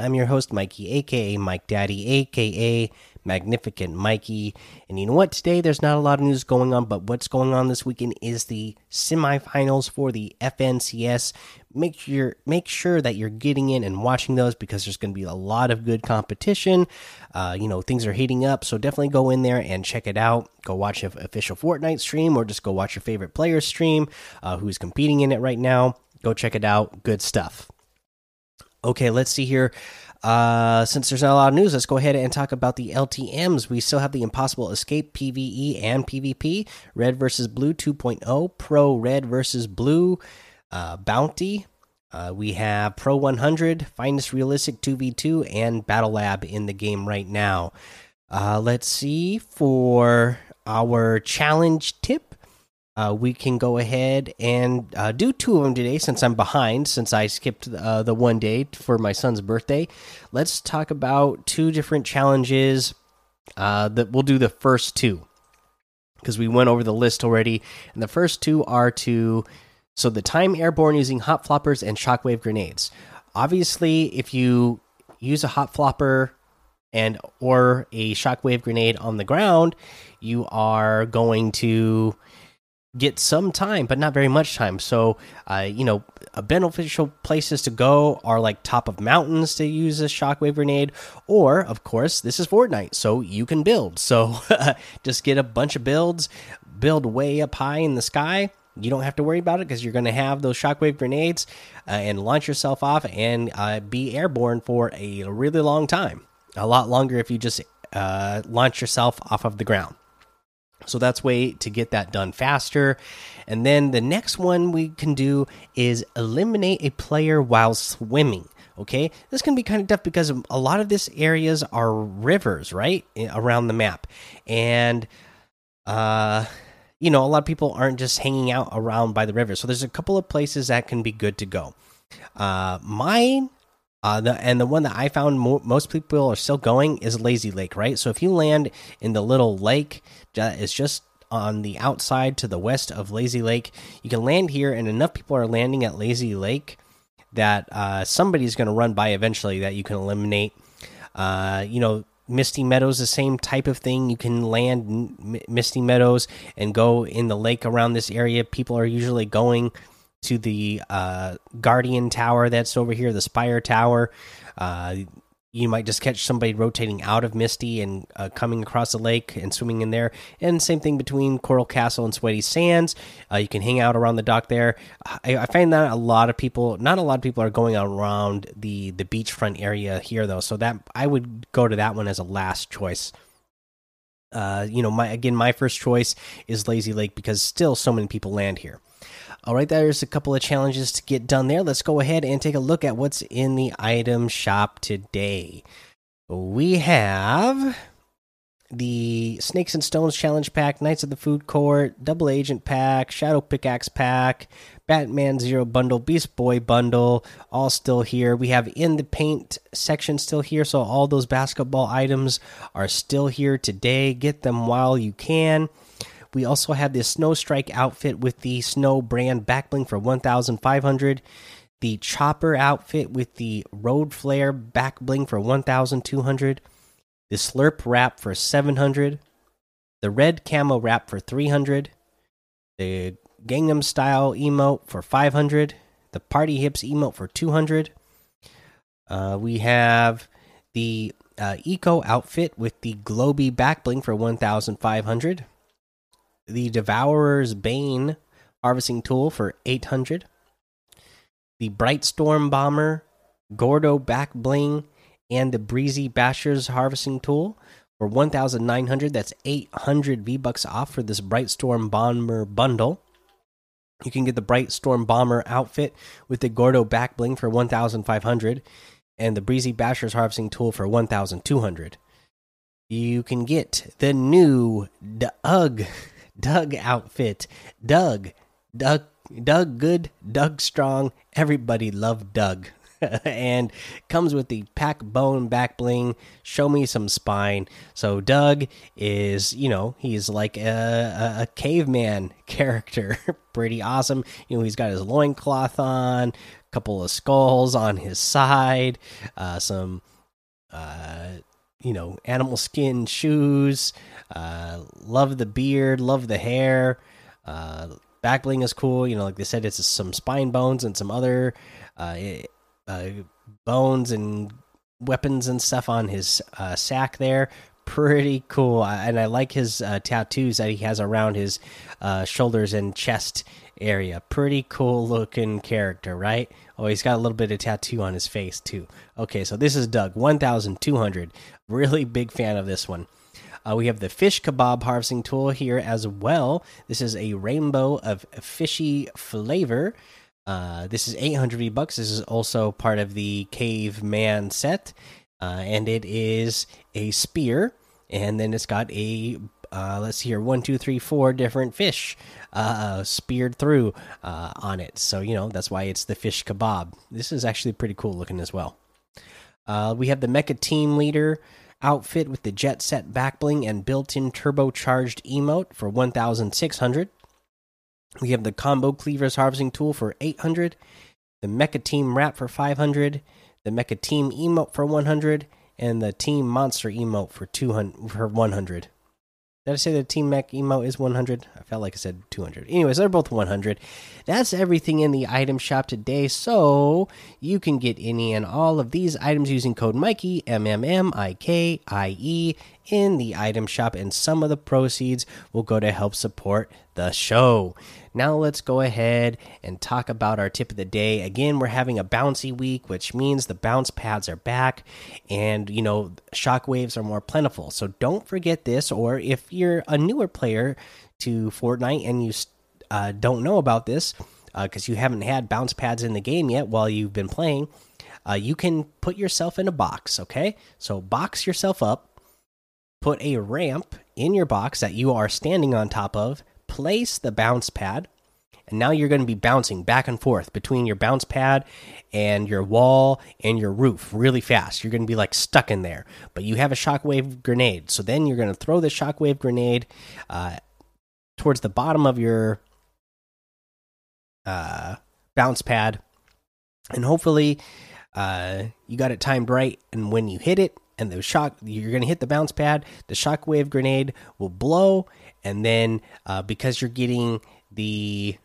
I'm your host, Mikey, aka Mike Daddy, aka Magnificent Mikey. And you know what? Today there's not a lot of news going on, but what's going on this weekend is the semifinals for the FNCS. Make sure make sure that you're getting in and watching those because there's going to be a lot of good competition. Uh, you know things are heating up, so definitely go in there and check it out. Go watch an official Fortnite stream, or just go watch your favorite player stream uh, who's competing in it right now. Go check it out. Good stuff. Okay, let's see here. Uh, since there's not a lot of news, let's go ahead and talk about the LTMs. We still have the Impossible Escape PVE and PvP, Red versus Blue 2.0, Pro Red versus Blue, uh, Bounty. Uh, we have Pro 100, Finest Realistic 2v2, and Battle Lab in the game right now. Uh, let's see for our challenge tip uh, we can go ahead and uh, do two of them today since I'm behind, since I skipped uh, the one day for my son's birthday. Let's talk about two different challenges uh, that we'll do the first two because we went over the list already. And the first two are to so the time airborne using hot floppers and shockwave grenades. Obviously, if you use a hot flopper and or a shockwave grenade on the ground, you are going to get some time, but not very much time. So, uh, you know, beneficial places to go are like top of mountains to use a shockwave grenade, or of course, this is Fortnite, so you can build. So, just get a bunch of builds, build way up high in the sky. You don't have to worry about it because you're going to have those shockwave grenades uh, and launch yourself off and uh, be airborne for a really long time. A lot longer if you just uh, launch yourself off of the ground. So that's way to get that done faster. And then the next one we can do is eliminate a player while swimming. Okay, this can be kind of tough because a lot of this areas are rivers, right, around the map, and uh, you know, a lot of people aren't just hanging out around by the river. So there's a couple of places that can be good to go. Uh, mine uh, the, and the one that I found mo most people are still going is Lazy Lake, right? So if you land in the little lake that is just on the outside to the west of Lazy Lake, you can land here, and enough people are landing at Lazy Lake that uh, somebody's going to run by eventually that you can eliminate. Uh, you know, Misty Meadows, the same type of thing. You can land Misty Meadows and go in the lake around this area. People are usually going to the uh, Guardian Tower that's over here, the Spire Tower. Uh, you might just catch somebody rotating out of Misty and uh, coming across the lake and swimming in there. And same thing between Coral Castle and Sweaty Sands. Uh, you can hang out around the dock there. I, I, find that a lot of people, not a lot of people, are going around the the beachfront area here though. So that I would go to that one as a last choice. Uh, you know, my again, my first choice is Lazy Lake because still so many people land here. All right, there's a couple of challenges to get done there. Let's go ahead and take a look at what's in the item shop today. We have the Snakes and Stones Challenge Pack, Knights of the Food Court, Double Agent Pack, Shadow Pickaxe Pack, Batman Zero Bundle, Beast Boy Bundle, all still here. We have in the paint section still here, so all those basketball items are still here today. Get them while you can. We also have this Snow Strike outfit with the Snow brand backbling for 1,500. The Chopper outfit with the Road Flare backbling for 1,200. The Slurp wrap for 700. The Red Camo wrap for 300. The Gangnam Style emote for 500. The Party Hips emote for 200. Uh, we have the uh, Eco outfit with the Globy backbling for 1,500 the Devourer's Bane harvesting tool for 800. The Bright Storm Bomber, Gordo back bling, and the Breezy Basher's harvesting tool for 1900. That's 800 V bucks off for this Bright Storm Bomber bundle. You can get the Bright Storm Bomber outfit with the Gordo back bling for 1500 and the Breezy Basher's harvesting tool for 1200. You can get the new Doug Doug outfit. Doug, Doug, Doug good, Doug strong. Everybody loved Doug. and comes with the pack bone back bling. Show me some spine. So Doug is, you know, he's like a, a, a caveman character, pretty awesome. You know, he's got his loincloth on, couple of skulls on his side, uh, some, uh, you know, animal skin shoes. Uh, love the beard, love the hair. Uh, back bling is cool. You know, like they said, it's some spine bones and some other uh, uh, bones and weapons and stuff on his uh, sack there. Pretty cool, and I like his uh, tattoos that he has around his shoulders and chest area. Pretty cool looking character, right? Oh, he's got a little bit of tattoo on his face too. Okay, so this is Doug, 1200. Really big fan of this one. Uh, we have the fish kebab harvesting tool here as well. This is a rainbow of fishy flavor. Uh, this is 800 V bucks. This is also part of the caveman set, uh, and it is a spear, and then it's got a uh, let's here one, two, three, four different fish uh, speared through uh, on it. So you know that's why it's the fish kebab. This is actually pretty cool looking as well. Uh, we have the mecha team leader outfit with the jet set backbling and built-in turbocharged emote for 1600 we have the combo cleavers harvesting tool for 800 the mecha team wrap for 500 the mecha team emote for 100 and the team monster emote for 200 for 100 did I say the Team Mech emo is 100? I felt like I said 200. Anyways, they're both 100. That's everything in the item shop today. So you can get any and all of these items using code Mikey, M M M I K I E, in the item shop, and some of the proceeds will go to help support the show. Now let's go ahead and talk about our tip of the day. Again, we're having a bouncy week, which means the bounce pads are back and, you know, shockwaves are more plentiful. So don't forget this, or if you're a newer player to Fortnite and you uh, don't know about this, because uh, you haven't had bounce pads in the game yet while you've been playing, uh, you can put yourself in a box, okay? So box yourself up, put a ramp in your box that you are standing on top of, place the bounce pad, and now you're going to be bouncing back and forth between your bounce pad and your wall and your roof really fast. You're going to be like stuck in there, but you have a shockwave grenade. So then you're going to throw the shockwave grenade uh, towards the bottom of your uh, bounce pad, and hopefully uh, you got it timed right. And when you hit it, and the shock, you're going to hit the bounce pad, the shockwave grenade will blow and then uh, because you're getting the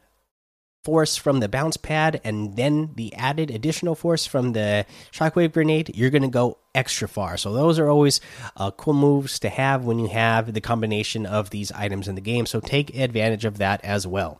force from the bounce pad and then the added additional force from the shockwave grenade, you're going to go extra far. So those are always uh, cool moves to have when you have the combination of these items in the game. So take advantage of that as well.